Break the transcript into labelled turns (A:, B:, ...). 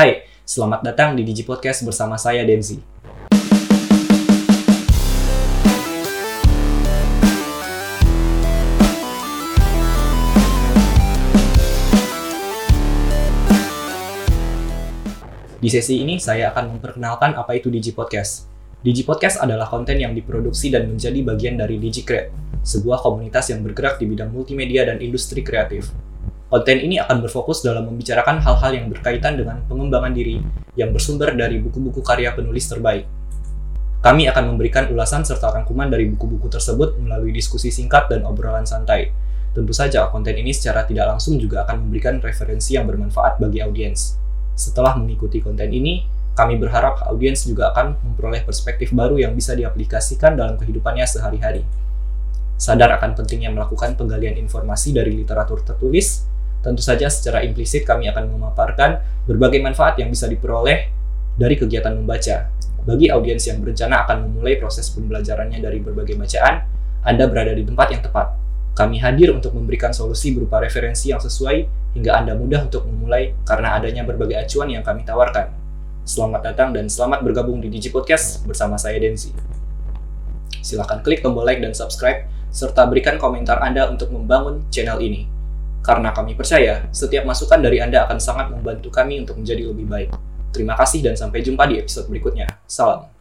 A: Hai, selamat datang di Digi Podcast bersama saya Denzi. Di sesi ini saya akan memperkenalkan apa itu Digi Podcast. Digi Podcast adalah konten yang diproduksi dan menjadi bagian dari Digi Create, sebuah komunitas yang bergerak di bidang multimedia dan industri kreatif. Konten ini akan berfokus dalam membicarakan hal-hal yang berkaitan dengan pengembangan diri yang bersumber dari buku-buku karya penulis terbaik. Kami akan memberikan ulasan serta rangkuman dari buku-buku tersebut melalui diskusi singkat dan obrolan santai. Tentu saja, konten ini secara tidak langsung juga akan memberikan referensi yang bermanfaat bagi audiens. Setelah mengikuti konten ini, kami berharap audiens juga akan memperoleh perspektif baru yang bisa diaplikasikan dalam kehidupannya sehari-hari. Sadar akan pentingnya melakukan penggalian informasi dari literatur tertulis, tentu saja secara implisit kami akan memaparkan berbagai manfaat yang bisa diperoleh dari kegiatan membaca. Bagi audiens yang berencana akan memulai proses pembelajarannya dari berbagai bacaan, Anda berada di tempat yang tepat. Kami hadir untuk memberikan solusi berupa referensi yang sesuai hingga Anda mudah untuk memulai karena adanya berbagai acuan yang kami tawarkan. Selamat datang dan selamat bergabung di Digi Podcast bersama saya Denzi. Silahkan klik tombol like dan subscribe, serta berikan komentar Anda untuk membangun channel ini. Karena kami percaya, setiap masukan dari Anda akan sangat membantu kami untuk menjadi lebih baik. Terima kasih dan sampai jumpa di episode berikutnya. Salam.